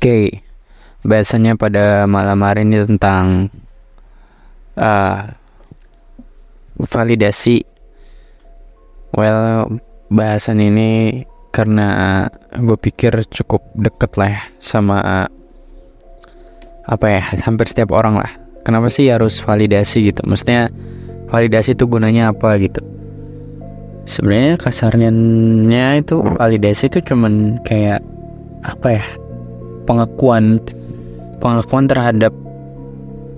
Oke, biasanya pada malam hari ini tentang uh, validasi. Well, bahasan ini karena gue pikir cukup deket lah ya sama apa ya, hampir setiap orang lah. Kenapa sih harus validasi gitu? Maksudnya validasi itu gunanya apa gitu? Sebenarnya kasarnya itu validasi itu cuman kayak apa ya? Pengakuan pengakuan terhadap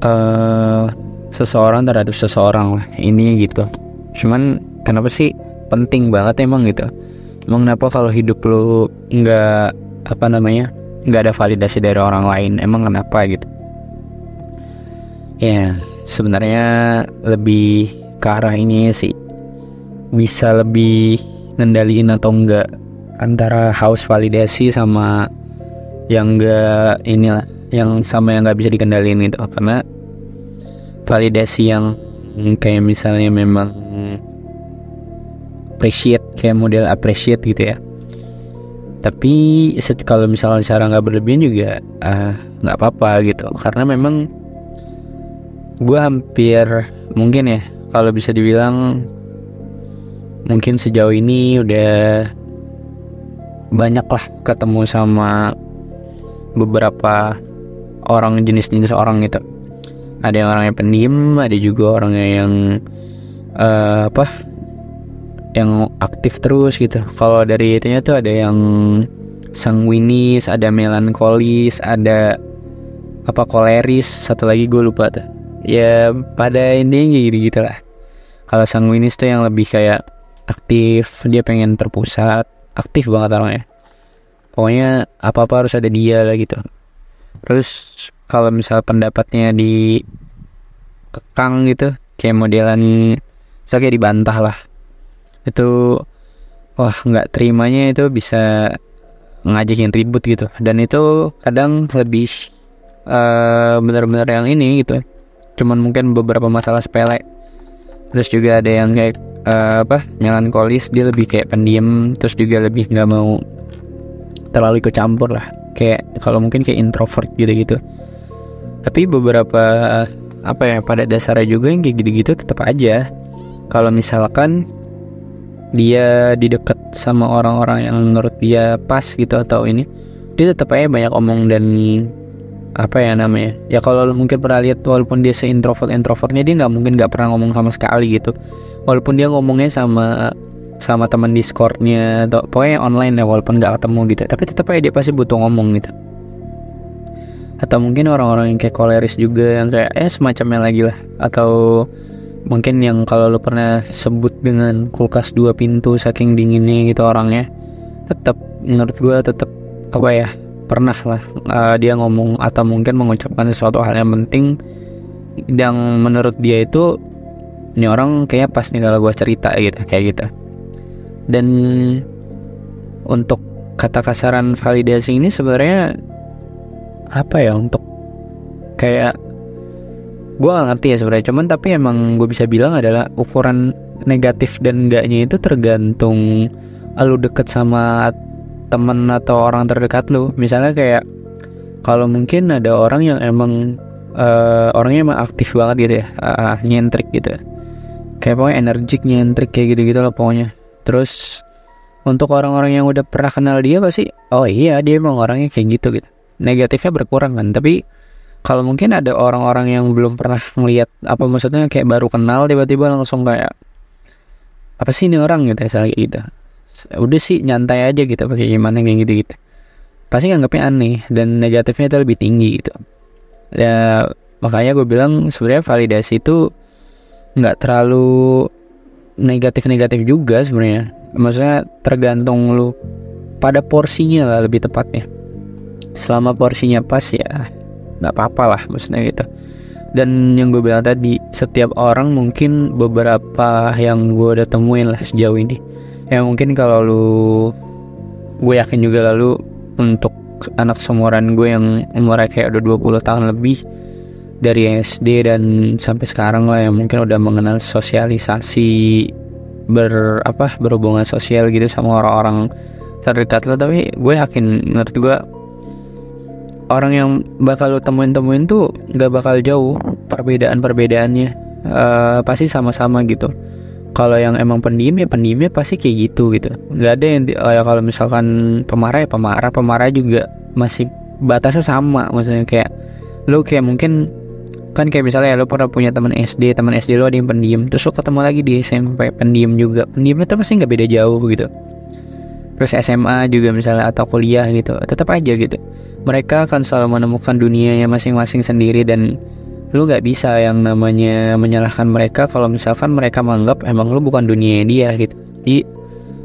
uh, seseorang terhadap seseorang lah ini gitu. Cuman kenapa sih penting banget emang gitu? Emang kenapa kalau hidup lu nggak apa namanya nggak ada validasi dari orang lain emang kenapa gitu? Ya sebenarnya lebih ke arah ini sih. Bisa lebih ngendaliin atau enggak antara haus validasi sama yang enggak inilah yang sama yang nggak bisa dikendaliin itu karena validasi yang kayak misalnya memang appreciate kayak model appreciate gitu ya. Tapi kalau misalnya cara nggak berlebihan juga ah, nggak uh, apa-apa gitu. Karena memang gue hampir mungkin ya kalau bisa dibilang mungkin sejauh ini udah banyak lah ketemu sama beberapa orang jenis-jenis orang gitu. Ada yang orangnya pendiam ada juga orangnya yang uh, apa yang aktif terus gitu. Kalau dari itunya tuh ada yang sanguinis ada melankolis ada apa koleris. Satu lagi gue lupa tuh. Ya pada intinya gitu gitu lah kalau sanguinis tuh yang lebih kayak aktif dia pengen terpusat. Aktif banget orangnya pokoknya apa apa harus ada dia lah gitu. Terus kalau misal pendapatnya di kekang gitu kayak modelan misalnya kayak dibantah lah. Itu wah nggak terimanya itu bisa ngajakin ribut gitu. Dan itu kadang lebih uh, benar-benar yang ini gitu. Cuman mungkin beberapa masalah sepele. Terus juga ada yang kayak uh, apa melankolis dia lebih kayak pendiam. Terus juga lebih nggak mau terlalu ikut campur lah. Kayak kalau mungkin kayak introvert gitu-gitu. Tapi beberapa apa ya pada dasarnya juga yang kayak gitu-gitu tetap aja. Kalau misalkan dia di dekat sama orang-orang yang menurut dia pas gitu atau ini dia tetap aja banyak omong dan apa ya namanya ya kalau mungkin pernah lihat walaupun dia se introvert introvertnya dia nggak mungkin nggak pernah ngomong sama sekali gitu. Walaupun dia ngomongnya sama sama teman discordnya atau pokoknya online ya walaupun nggak ketemu gitu. Tapi tetap aja dia pasti butuh ngomong gitu. Atau mungkin orang-orang yang kayak koleris juga yang kayak eh semacamnya lagi lah. Atau mungkin yang kalau lo pernah sebut dengan kulkas dua pintu saking dinginnya gitu orangnya tetap menurut gue tetap apa ya pernah lah uh, dia ngomong. Atau mungkin mengucapkan sesuatu hal yang penting yang menurut dia itu ini orang kayak pas nih kalau gue cerita gitu kayak gitu dan untuk kata kasaran validasi ini sebenarnya apa ya untuk kayak gue gak ngerti ya sebenarnya. Cuman tapi emang gue bisa bilang adalah ukuran negatif dan enggaknya itu tergantung lu deket sama temen atau orang terdekat lu. Misalnya kayak kalau mungkin ada orang yang emang uh, orangnya emang aktif banget gitu ya uh, nyentrik gitu. Kayak pokoknya energik nyentrik kayak gitu gitu loh pokoknya terus untuk orang-orang yang udah pernah kenal dia pasti oh iya dia emang orangnya kayak gitu gitu. Negatifnya berkurang kan tapi kalau mungkin ada orang-orang yang belum pernah ngeliat apa maksudnya kayak baru kenal tiba-tiba langsung kayak apa sih ini orang? gitu kayak gitu. Udah sih nyantai aja gitu pakai gimana? kayak gitu gitu. Pasti nganggapnya aneh dan negatifnya itu lebih tinggi gitu. Ya makanya gue bilang sebenarnya validasi itu nggak terlalu negatif-negatif juga sebenarnya. Maksudnya tergantung lu pada porsinya lah lebih tepatnya. Selama porsinya pas ya nggak apa-apa lah maksudnya gitu. Dan yang gue bilang tadi setiap orang mungkin beberapa yang gue udah temuin lah sejauh ini. Ya mungkin kalau lu gue yakin juga lalu untuk anak seumuran gue yang umurnya kayak udah 20 tahun lebih dari SD dan sampai sekarang lah yang mungkin udah mengenal sosialisasi ber apa berhubungan sosial gitu sama orang-orang terdekat lo tapi gue yakin menurut gue orang yang bakal lo temuin temuin tuh nggak bakal jauh perbedaan perbedaannya uh, pasti sama-sama gitu. Kalau yang emang pendiam ya pendiamnya pasti kayak gitu gitu. Nggak ada yang oh ya kalau misalkan pemarah ya pemarah. Pemarah juga masih batasnya sama. Maksudnya kayak lo kayak mungkin kan kayak misalnya ya lo pernah punya teman SD teman SD lo ada yang pendiam terus lo ketemu lagi di SMP pendiam juga. Pendiamnya tuh pasti nggak beda jauh gitu. Terus SMA juga misalnya atau kuliah gitu tetap aja gitu. Mereka akan selalu menemukan dunianya masing-masing sendiri dan lu nggak bisa yang namanya menyalahkan mereka. Kalau misalkan mereka menganggap emang lu bukan dunia dia gitu. Jadi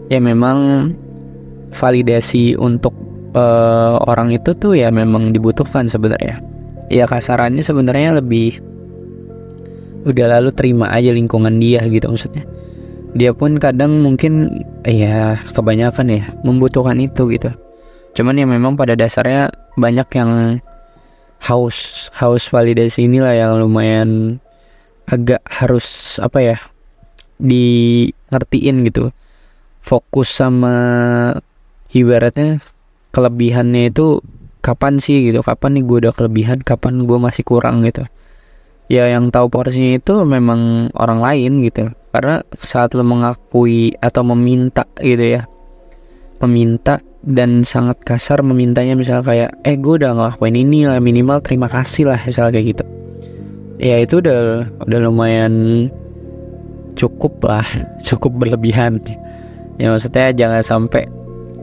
ya memang validasi untuk uh, orang itu tuh ya memang dibutuhkan sebenarnya ya kasarannya sebenarnya lebih udah lalu terima aja lingkungan dia gitu maksudnya. Dia pun kadang mungkin ya kebanyakan ya membutuhkan itu gitu. Cuman ya memang pada dasarnya banyak yang haus haus validasi inilah yang lumayan agak harus apa ya di ngertiin gitu. Fokus sama ibaratnya kelebihannya itu kapan sih gitu? Kapan nih gue udah kelebihan? Kapan gue masih kurang gitu? Ya yang tahu porsinya itu memang orang lain gitu. Karena saat lo mengakui atau meminta gitu ya meminta dan sangat kasar memintanya misalnya kayak eh gue udah ngelakuin ini lah minimal terima kasih lah misalnya kayak gitu. Ya itu udah udah lumayan cukup lah cukup berlebihan. Ya maksudnya jangan sampai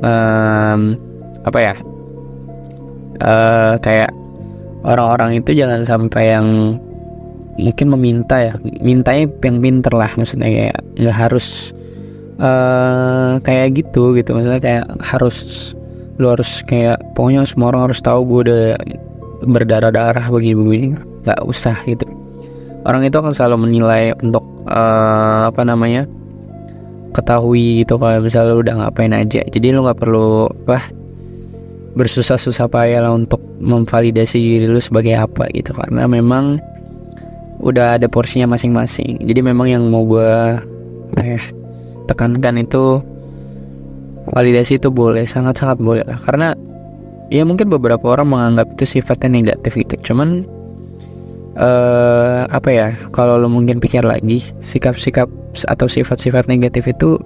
um, apa ya uh, kayak orang-orang itu jangan sampai yang mungkin meminta ya. Mintanya yang pinter lah maksudnya kayak nggak harus uh, kayak gitu gitu. Maksudnya kayak harus lu harus kayak pokoknya semua orang harus tahu gue udah berdarah-darah begini-begini. Nggak usah gitu. Orang itu akan selalu menilai untuk uh, apa namanya ketahui itu kalau misalnya lu udah ngapain aja. Jadi lu nggak perlu wah bersusah-susah payah lah untuk memvalidasi diri lu sebagai apa gitu. Karena memang udah ada porsinya masing-masing. Jadi memang yang mau gue eh, tekankan itu validasi itu boleh sangat-sangat boleh lah. Karena ya mungkin beberapa orang menganggap itu sifatnya negatif gitu. Cuman eh, apa ya kalau lo mungkin pikir lagi sikap-sikap atau sifat-sifat negatif itu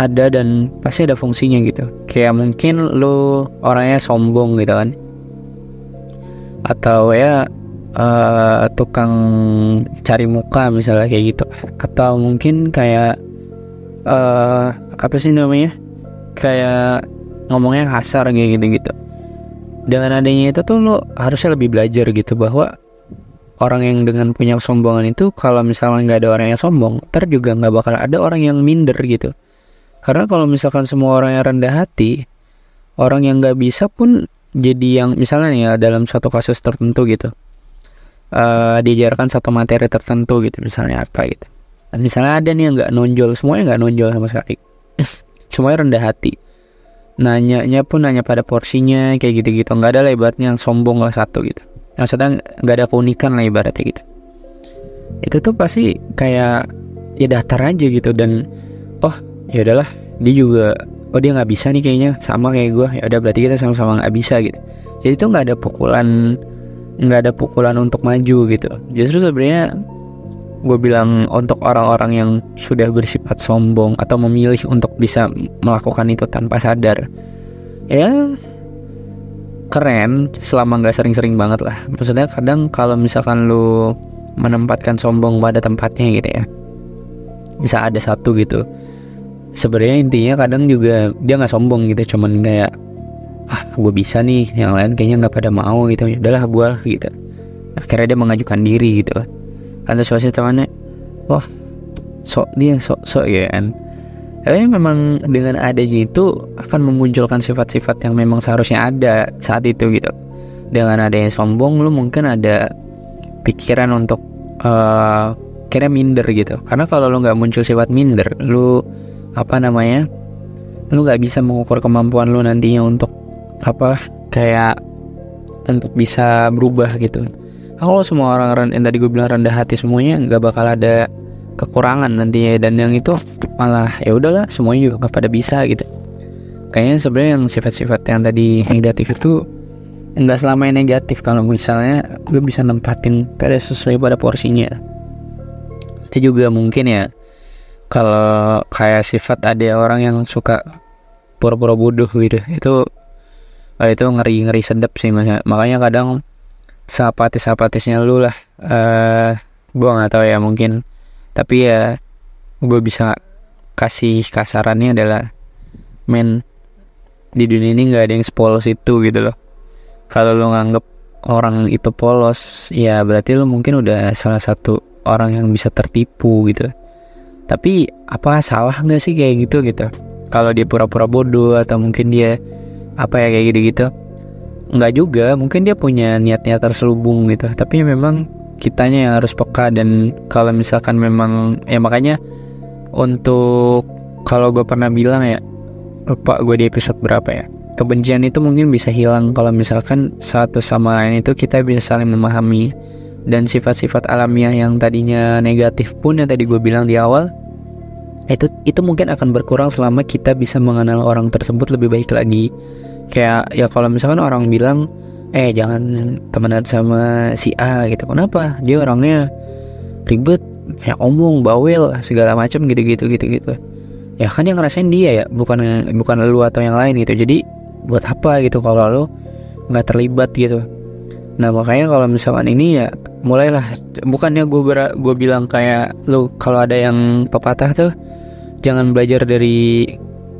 ada dan pasti ada fungsinya gitu. Kayak mungkin lo orangnya sombong gitu kan. Atau ya uh, tukang cari muka misalnya kayak gitu. Atau mungkin kayak uh, apa sih namanya? Kayak ngomongnya kasar kayak gitu gitu dengan adanya itu tuh lo harusnya lebih belajar gitu bahwa orang yang dengan punya kesombongan itu kalau misalnya nggak ada orang yang sombong ter juga nggak bakal ada orang yang minder gitu karena kalau misalkan semua orang yang rendah hati, orang yang nggak bisa pun jadi yang misalnya nih ya dalam suatu kasus tertentu gitu, uh, diajarkan satu materi tertentu gitu, misalnya apa gitu. Dan misalnya ada nih yang nggak nonjol, semuanya nggak nonjol sama sekali, semuanya rendah hati. Nanyanya pun nanya pada porsinya kayak gitu-gitu, nggak ada lebarnya yang sombong lah satu gitu. Maksudnya nggak ada keunikan lah ibaratnya gitu. Itu tuh pasti kayak ya datar aja gitu dan oh ya udahlah dia juga oh dia nggak bisa nih kayaknya. Sama kayak gue ya udah berarti kita sama-sama nggak bisa gitu. Jadi itu nggak ada pukulan nggak ada pukulan untuk maju gitu. Justru sebenarnya gue bilang untuk orang-orang yang sudah bersifat sombong atau memilih untuk bisa melakukan itu tanpa sadar ya keren selama nggak sering-sering banget lah. Maksudnya kadang kalau misalkan lu menempatkan sombong pada tempatnya gitu ya bisa ada satu gitu sebenarnya intinya kadang juga dia nggak sombong gitu cuman kayak ah gue bisa nih yang lain kayaknya nggak pada mau gitu. Udahlah gue gitu. Akhirnya dia mengajukan diri gitu kan. Terus temannya wah sok dia sok sok ya kan. Tapi memang dengan adanya itu akan memunculkan sifat-sifat yang memang seharusnya ada saat itu gitu. Dengan adanya sombong lu mungkin ada pikiran untuk uh, kira minder gitu. Karena kalau lu nggak muncul sifat minder lu apa namanya? Lu nggak bisa mengukur kemampuan lu nantinya untuk apa kayak untuk bisa berubah gitu. Kalau semua orang yang tadi gue bilang rendah hati semuanya nggak bakal ada kekurangan nantinya. Dan yang itu malah ya udahlah semuanya juga nggak pada bisa gitu. Kayaknya sebenarnya yang sifat-sifat yang tadi negatif itu nggak selamanya negatif. Kalau misalnya gue bisa nempatin pada sesuai pada porsinya. Ada juga mungkin ya kalau kayak sifat ada orang yang suka pura-pura bodoh gitu itu oh, itu ngeri ngeri sedap sih mas. Makanya kadang sapatis sapatisnya lu lah. Uh, eh, gue nggak tahu ya mungkin. Tapi ya gue bisa kasih kasarannya adalah men di dunia ini nggak ada yang sepolos itu gitu loh. Kalau lo nganggep orang itu polos ya berarti lo mungkin udah salah satu orang yang bisa tertipu gitu tapi apa salah nggak sih kayak gitu gitu? Kalau dia pura-pura bodoh atau mungkin dia apa ya kayak gitu-gitu. Nggak juga mungkin dia punya niat-niat terselubung gitu. Tapi memang kitanya yang harus peka dan kalau misalkan memang ya makanya untuk kalau gue pernah bilang ya lupa gue di episode berapa ya. Kebencian itu mungkin bisa hilang kalau misalkan satu sama lain itu kita bisa saling memahami dan sifat-sifat alamiah yang tadinya negatif pun yang tadi gue bilang di awal itu itu mungkin akan berkurang selama kita bisa mengenal orang tersebut lebih baik lagi. Kayak ya kalau misalkan orang bilang eh jangan temenan sama si A gitu. Kenapa? Dia orangnya ribet kayak omong bawel segala macam gitu gitu gitu gitu ya kan yang ngerasain dia ya bukan bukan lu atau yang lain gitu. Jadi buat apa gitu kalau lu nggak terlibat gitu nah makanya kalau misalkan ini ya mulailah. Bukannya gue gue bilang kayak lu kalau ada yang pepatah tuh jangan belajar dari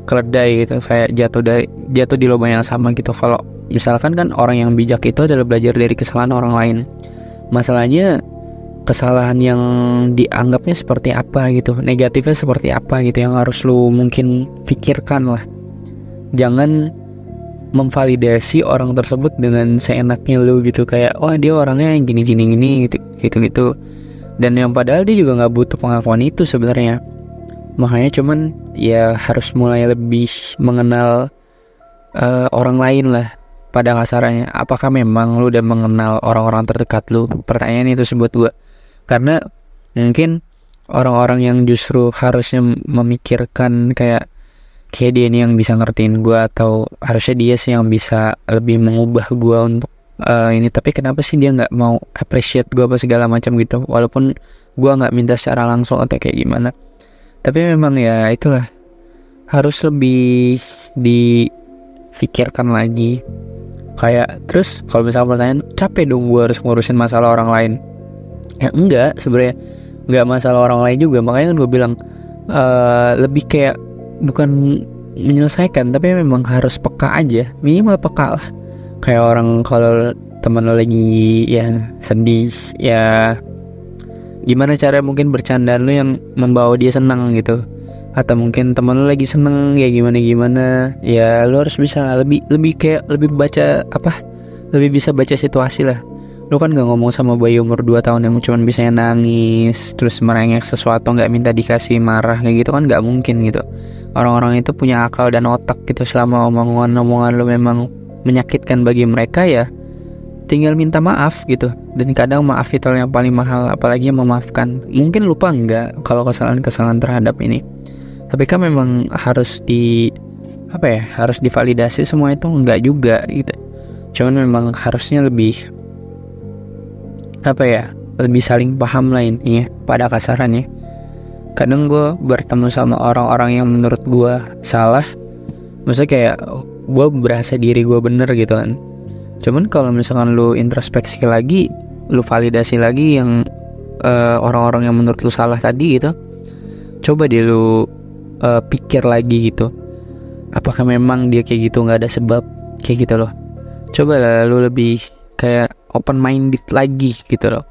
keledai gitu kayak jatuh dari jatuh di lubang yang sama gitu. Kalau misalkan kan orang yang bijak itu adalah belajar dari kesalahan orang lain. Masalahnya kesalahan yang dianggapnya seperti apa gitu negatifnya seperti apa gitu yang harus lu mungkin pikirkan lah. Jangan memvalidasi orang tersebut dengan seenaknya lu gitu. Kayak wah dia orangnya yang gini gini gini gitu gitu gitu dan yang padahal dia juga nggak butuh pengakuan itu sebenarnya. Makanya cuman ya harus mulai lebih mengenal uh, orang lain lah pada kasarannya apakah memang lu udah mengenal orang-orang terdekat lu? Pertanyaan itu sebut gua. Karena mungkin orang-orang yang justru harusnya memikirkan kayak kayak dia ini yang bisa ngertiin gua atau harusnya dia sih yang bisa lebih mengubah gua untuk uh, ini. Tapi kenapa sih dia nggak mau appreciate gua apa segala macam gitu? Walaupun gua nggak minta secara langsung atau kayak gimana. Tapi memang ya itulah. Harus lebih difikirkan lagi. Kayak terus kalau misalnya pertanyaan capek dong gue harus ngurusin masalah orang lain. Ya enggak sebenarnya. Enggak masalah orang lain juga. Makanya kan gue bilang uh, lebih kayak bukan menyelesaikan tapi memang harus peka aja. Minimal peka lah. Kayak orang kalau teman lo lagi ya sedih ya gimana cara mungkin bercandaan lu yang membawa dia senang gitu? Atau mungkin teman lu lagi seneng ya gimana gimana ya lu harus bisa lebih lebih kayak lebih baca apa lebih bisa baca situasi lah lu kan gak ngomong sama bayi umur 2 tahun yang cuma bisa nangis terus merengek sesuatu nggak minta dikasih marah kayak gitu kan nggak mungkin gitu. Orang-orang itu punya akal dan otak gitu. Selama omongan-omongan lu memang menyakitkan bagi mereka ya tinggal minta maaf gitu. Dan kadang maaf itu yang paling mahal apalagi memaafkan. Mungkin lupa enggak kalau kesalahan-kesalahan terhadap ini. Tapi kan memang harus di apa ya harus divalidasi semua itu enggak juga gitu. Cuman memang harusnya lebih apa ya lebih saling paham lah intinya pada kasarannya. Kadang gue bertemu sama orang-orang yang menurut gue salah. Maksudnya kayak gue berasa diri gue bener gitu kan. Cuman kalau misalkan lu introspeksi lagi lu validasi lagi yang uh, orang-orang yang menurut lu salah tadi gitu coba deh lu uh, pikir lagi gitu. Apakah memang dia kayak gitu nggak ada sebab kayak gitu loh. Coba lah lu lebih kayak open minded lagi gitu loh.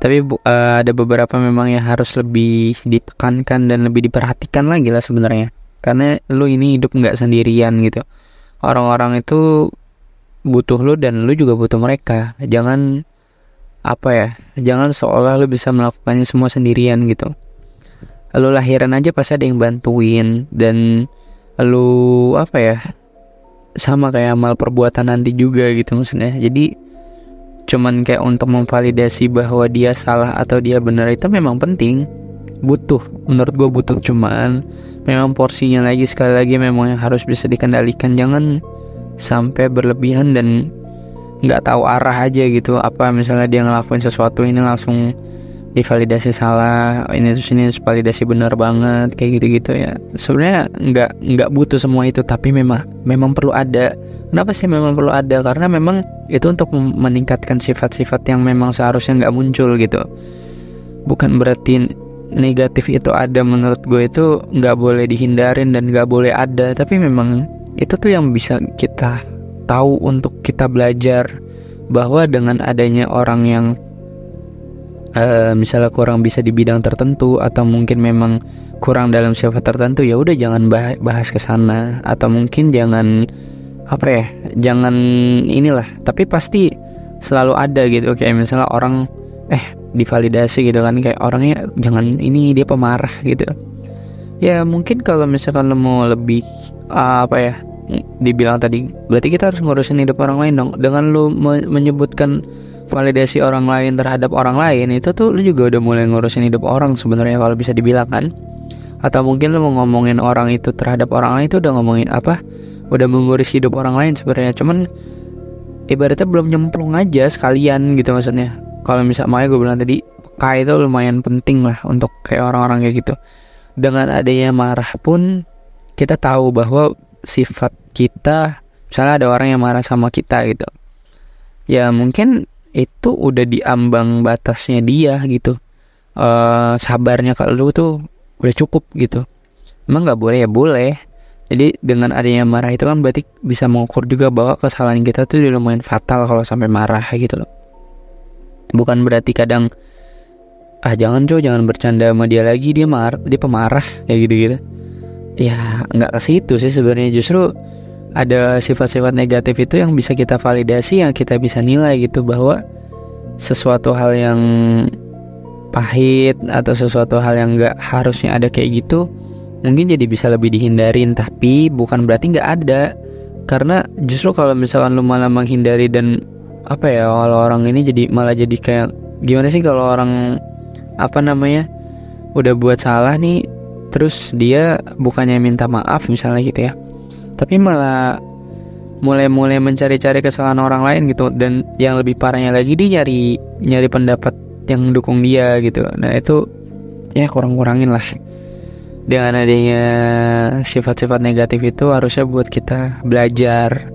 Tapi uh, ada beberapa memang yang harus lebih ditekankan dan lebih diperhatikan lagi lah sebenarnya. Karena lu ini hidup nggak sendirian gitu. Orang-orang itu butuh lu dan lu juga butuh mereka. Jangan apa ya jangan seolah lu bisa melakukannya semua sendirian gitu. Lu lahiran aja pasti ada yang bantuin dan lu apa ya sama kayak amal perbuatan nanti juga gitu maksudnya. Jadi cuman kayak untuk memvalidasi bahwa dia salah atau dia benar itu memang penting. Butuh menurut gue butuh. Cuman memang porsinya lagi sekali lagi memang yang harus bisa dikendalikan. Jangan sampai berlebihan dan nggak tahu arah aja gitu. Apa misalnya dia ngelakuin sesuatu ini langsung divalidasi salah ini terus ini validasi benar banget kayak gitu-gitu ya. Sebenarnya nggak nggak butuh semua itu tapi memang memang perlu ada. Kenapa sih memang perlu ada? Karena memang itu untuk meningkatkan sifat-sifat yang memang seharusnya nggak muncul gitu. Bukan berarti negatif itu ada menurut gue itu nggak boleh dihindarin dan nggak boleh ada tapi memang itu tuh yang bisa kita tahu untuk kita belajar bahwa dengan adanya orang yang uh, misalnya kurang bisa di bidang tertentu atau mungkin memang kurang dalam sifat tertentu ya udah jangan bahas, ke sana. Atau mungkin jangan apa ya jangan inilah. Tapi pasti selalu ada gitu. Kayak misalnya orang eh divalidasi gitu kan. Kayak orangnya jangan ini dia pemarah gitu. Ya mungkin kalau misalkan lo mau lebih uh, apa ya dibilang tadi berarti kita harus ngurusin hidup orang lain dong. Dengan lu menyebutkan validasi orang lain terhadap orang lain itu tuh lu juga udah mulai ngurusin hidup orang sebenarnya kalau bisa dibilang kan? Atau mungkin lu mau ngomongin orang itu terhadap orang lain itu udah ngomongin apa? Udah mengurus hidup orang lain sebenarnya. Cuman ibaratnya belum nyemplung aja sekalian gitu maksudnya. Kalau misal makanya gue bilang tadi peka itu lumayan penting lah untuk kayak orang-orang kayak gitu. Dengan adanya marah pun kita tahu bahwa sifat kita misalnya ada orang yang marah sama kita gitu. Ya mungkin itu udah diambang batasnya dia gitu. Uh, sabarnya kalau lu tuh udah cukup gitu. Emang nggak boleh ya? Boleh. Jadi dengan adanya marah itu kan berarti bisa mengukur juga bahwa kesalahan kita tuh udah lumayan fatal kalau sampai marah gitu loh. Bukan berarti kadang ah jangan cow jangan bercanda sama dia lagi dia marah dia pemarah kayak gitu gitu ya nggak ke situ sih sebenarnya. Justru ada sifat-sifat negatif itu yang bisa kita validasi yang kita bisa nilai gitu bahwa sesuatu hal yang pahit atau sesuatu hal yang nggak harusnya ada kayak gitu mungkin jadi bisa lebih dihindarin tapi bukan berarti nggak ada. Karena justru kalau misalkan lu malah menghindari dan apa ya kalau orang ini jadi malah jadi kayak gimana sih kalau orang apa namanya udah buat salah nih terus dia bukannya minta maaf misalnya gitu ya tapi malah mulai-mulai mencari-cari kesalahan orang lain gitu. Dan yang lebih parahnya lagi dia nyari nyari pendapat yang dukung dia gitu. Nah itu ya kurang-kurangin lah. Dengan adanya sifat-sifat negatif itu harusnya buat kita belajar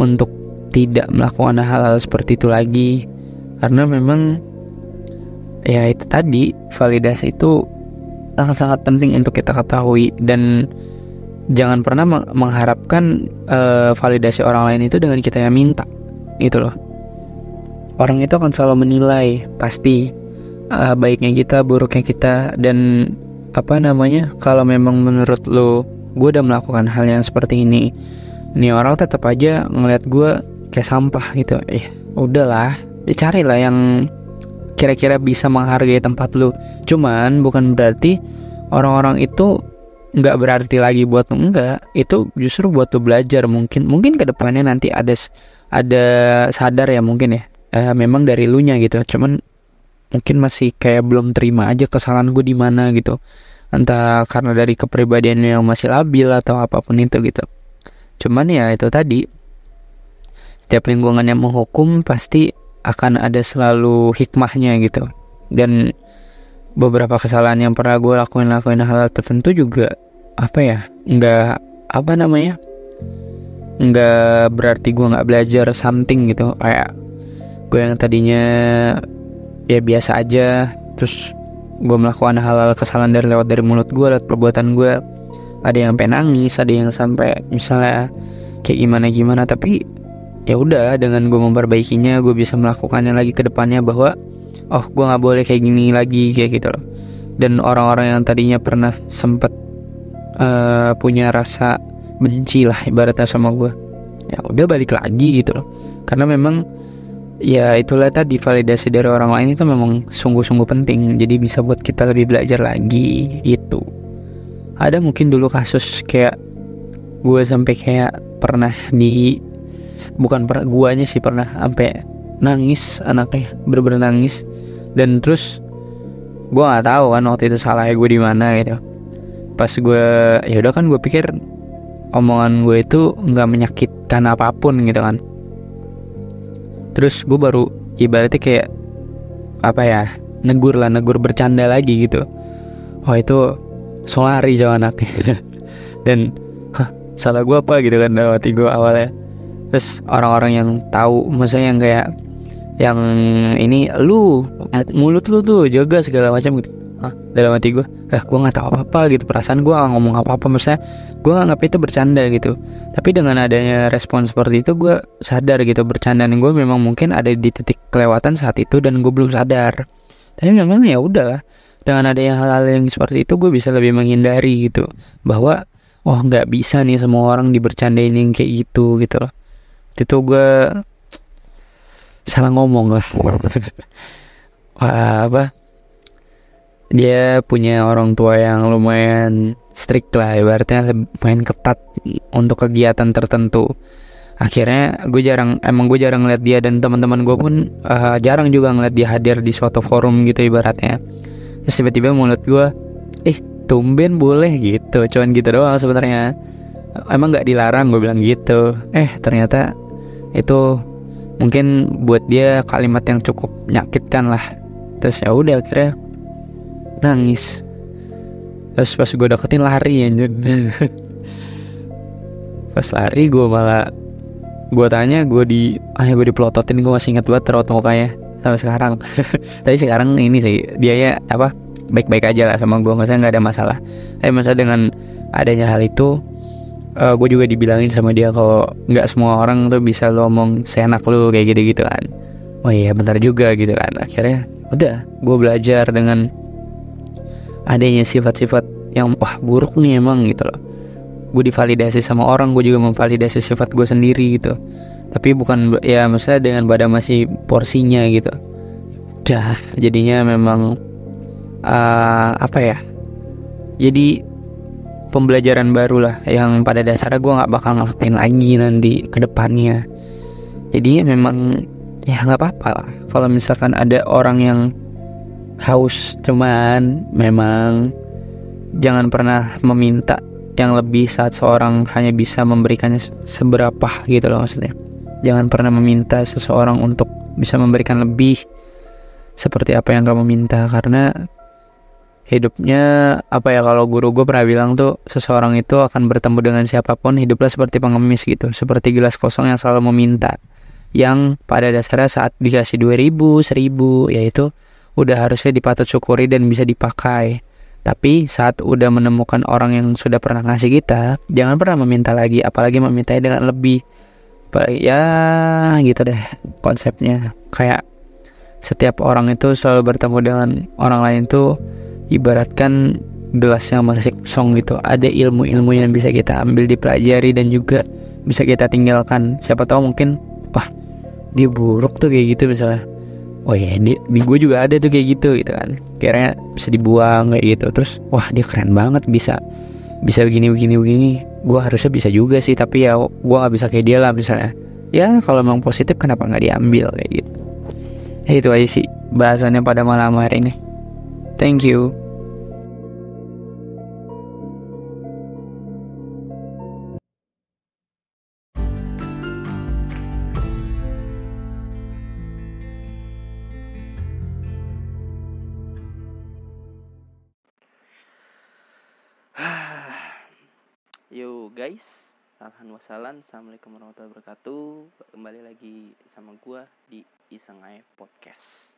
untuk tidak melakukan hal-hal seperti itu lagi. Karena memang ya itu tadi validasi itu sangat-sangat penting untuk kita ketahui. Dan jangan pernah mengharapkan uh, validasi orang lain itu dengan kita yang minta gitu loh. Orang itu akan selalu menilai pasti uh, baiknya kita buruknya kita dan apa namanya kalau memang menurut lo gue udah melakukan hal yang seperti ini ini orang tetap aja ngeliat gue kayak sampah gitu. Eh udahlah dicari lah yang kira-kira bisa menghargai tempat lo cuman bukan berarti orang-orang itu nggak berarti lagi buat enggak itu justru buat lo belajar mungkin. Mungkin ke depannya nanti ada ada sadar ya mungkin ya. Eh, memang dari lu nya gitu. Cuman mungkin masih kayak belum terima aja kesalahan gue di mana gitu. Entah karena dari kepribadian yang masih labil atau apa pun itu gitu. Cuman ya itu tadi. Setiap lingkungan yang menghukum pasti akan ada selalu hikmahnya gitu. Dan beberapa kesalahan yang pernah gue lakuin lakuin hal tertentu juga apa ya nggak apa namanya nggak berarti gue nggak belajar something gitu. Kayak gue yang tadinya ya biasa aja terus gue melakukan hal-hal kesalahan dari lewat dari mulut gue lewat perbuatan gue ada yang pengen nangis ada yang sampai misalnya kayak gimana gimana tapi ya udah dengan gue memperbaikinya gue bisa melakukannya lagi ke depannya bahwa oh gue nggak boleh kayak gini lagi kayak gitu loh. Dan orang-orang yang tadinya pernah sempet uh, punya rasa benci lah ibaratnya sama gue ya udah balik lagi gitu loh. Karena memang ya itulah tadi validasi dari orang lain itu memang sungguh-sungguh penting. Jadi bisa buat kita lebih belajar lagi itu ada mungkin dulu kasus kayak gue sampai kayak pernah di bukan per guanya sih pernah sampai nangis anaknya bener-bener nangis. Dan terus gue nggak tahu kan waktu itu salahnya gue di mana gitu. Pas gue ya udah kan gue pikir omongan gue itu nggak menyakitkan apa pun gitu kan. Terus gue baru ibaratnya kayak apa ya negur lah negur bercanda lagi gitu. Wah itu solari jauh anaknya. Dan hah, salah gue apa? gitu kan dalam hati gue awalnya. Terus orang-orang yang tahu maksudnya yang kayak yang ini lu mulut lu tuh jaga segala macam gitu. Hah, dalam hati gue eh gue nggak tahu apa apa gitu perasaan gue gak ngomong apa apa maksudnya gue nganggap itu bercanda gitu. Tapi dengan adanya respon seperti itu gue sadar gitu bercandaan gue memang mungkin ada di titik kelewatan saat itu dan gue belum sadar. Tapi memang ya udah dengan adanya hal-hal yang seperti itu gue bisa lebih menghindari gitu bahwa oh nggak bisa nih semua orang dibercandain yang kayak gitu gitu loh. Itu gue salah ngomong lah. Wah, apa? Dia punya orang tua yang lumayan strict lah ibaratnya main ketat untuk kegiatan tertentu. Akhirnya gue jarang emang gue jarang ngeliat dia dan teman-teman gue pun uh, jarang juga ngeliat dia hadir di suatu forum gitu ibaratnya. Terus tiba-tiba mulut gue eh tumben boleh gitu cuman gitu doang sebenarnya. Emang nggak dilarang gue bilang gitu. Eh ternyata itu mungkin buat dia kalimat yang cukup menyakitkan lah. Terus ya udah akhirnya nangis. Terus pas gue deketin lari anjir. Pas lari gue malah gue tanya gue di ah gue dipelototin gue masih ingat banget raut mukanya sampai sekarang. Tapi sekarang ini sih dia ya apa baik-baik aja lah sama gue maksudnya nggak ada masalah. Tapi masa dengan adanya hal itu uh, gue juga dibilangin sama dia kalau nggak semua orang tuh bisa lo ngomong seenak lu kayak gitu gitu kan. Oh iya bentar juga gitu kan. Akhirnya udah gue belajar dengan adanya sifat-sifat yang wah buruk nih emang gitu loh. Gue divalidasi sama orang gue juga memvalidasi sifat gue sendiri gitu. Tapi bukan ya maksudnya dengan pada masih porsinya gitu. Udah jadinya memang uh, apa ya jadi pembelajaran baru lah yang pada dasarnya gue nggak bakal ngelakuin lagi nanti ke depannya. Jadi memang ya nggak apa-apa lah. Kalau misalkan ada orang yang haus cuman memang jangan pernah meminta yang lebih saat seorang hanya bisa memberikannya seberapa gitu loh maksudnya. Jangan pernah meminta seseorang untuk bisa memberikan lebih seperti apa yang kamu minta karena hidupnya apa ya kalau guru gue pernah bilang tuh seseorang itu akan bertemu dengan siapa pun hiduplah seperti pengemis gitu seperti gelas kosong yang selalu meminta yang pada dasarnya saat dikasih 2000 1000 yaitu udah harusnya dipatut syukuri dan bisa dipakai. Tapi saat udah menemukan orang yang sudah pernah ngasih kita, jangan pernah meminta lagi, apalagi meminta dengan lebih. Ya gitu deh konsepnya. Kayak setiap orang itu selalu bertemu dengan orang lain tuh ibaratkan gelas yang masih kosong gitu. Ada ilmu-ilmu yang bisa kita ambil dipelajari dan juga bisa kita tinggalkan. Siapa tahu mungkin wah dia buruk tuh kayak gitu misalnya. Oh ya di, di gue juga ada tuh kayak gitu gitu kan. Kira bisa dibuang kayak gitu. Terus wah dia keren banget bisa bisa begini begini begini. Gue harusnya bisa juga sih tapi ya gue nggak bisa kayak dia lah misalnya. Ya kalau memang positif kenapa nggak diambil kayak gitu. Ya itu aja sih bahasannya pada malam hari ini thank you. Yo guys, Alhamdulillah Assalamualaikum warahmatullahi wabarakatuh. Kembali lagi sama gue di Iseng Ae Podcast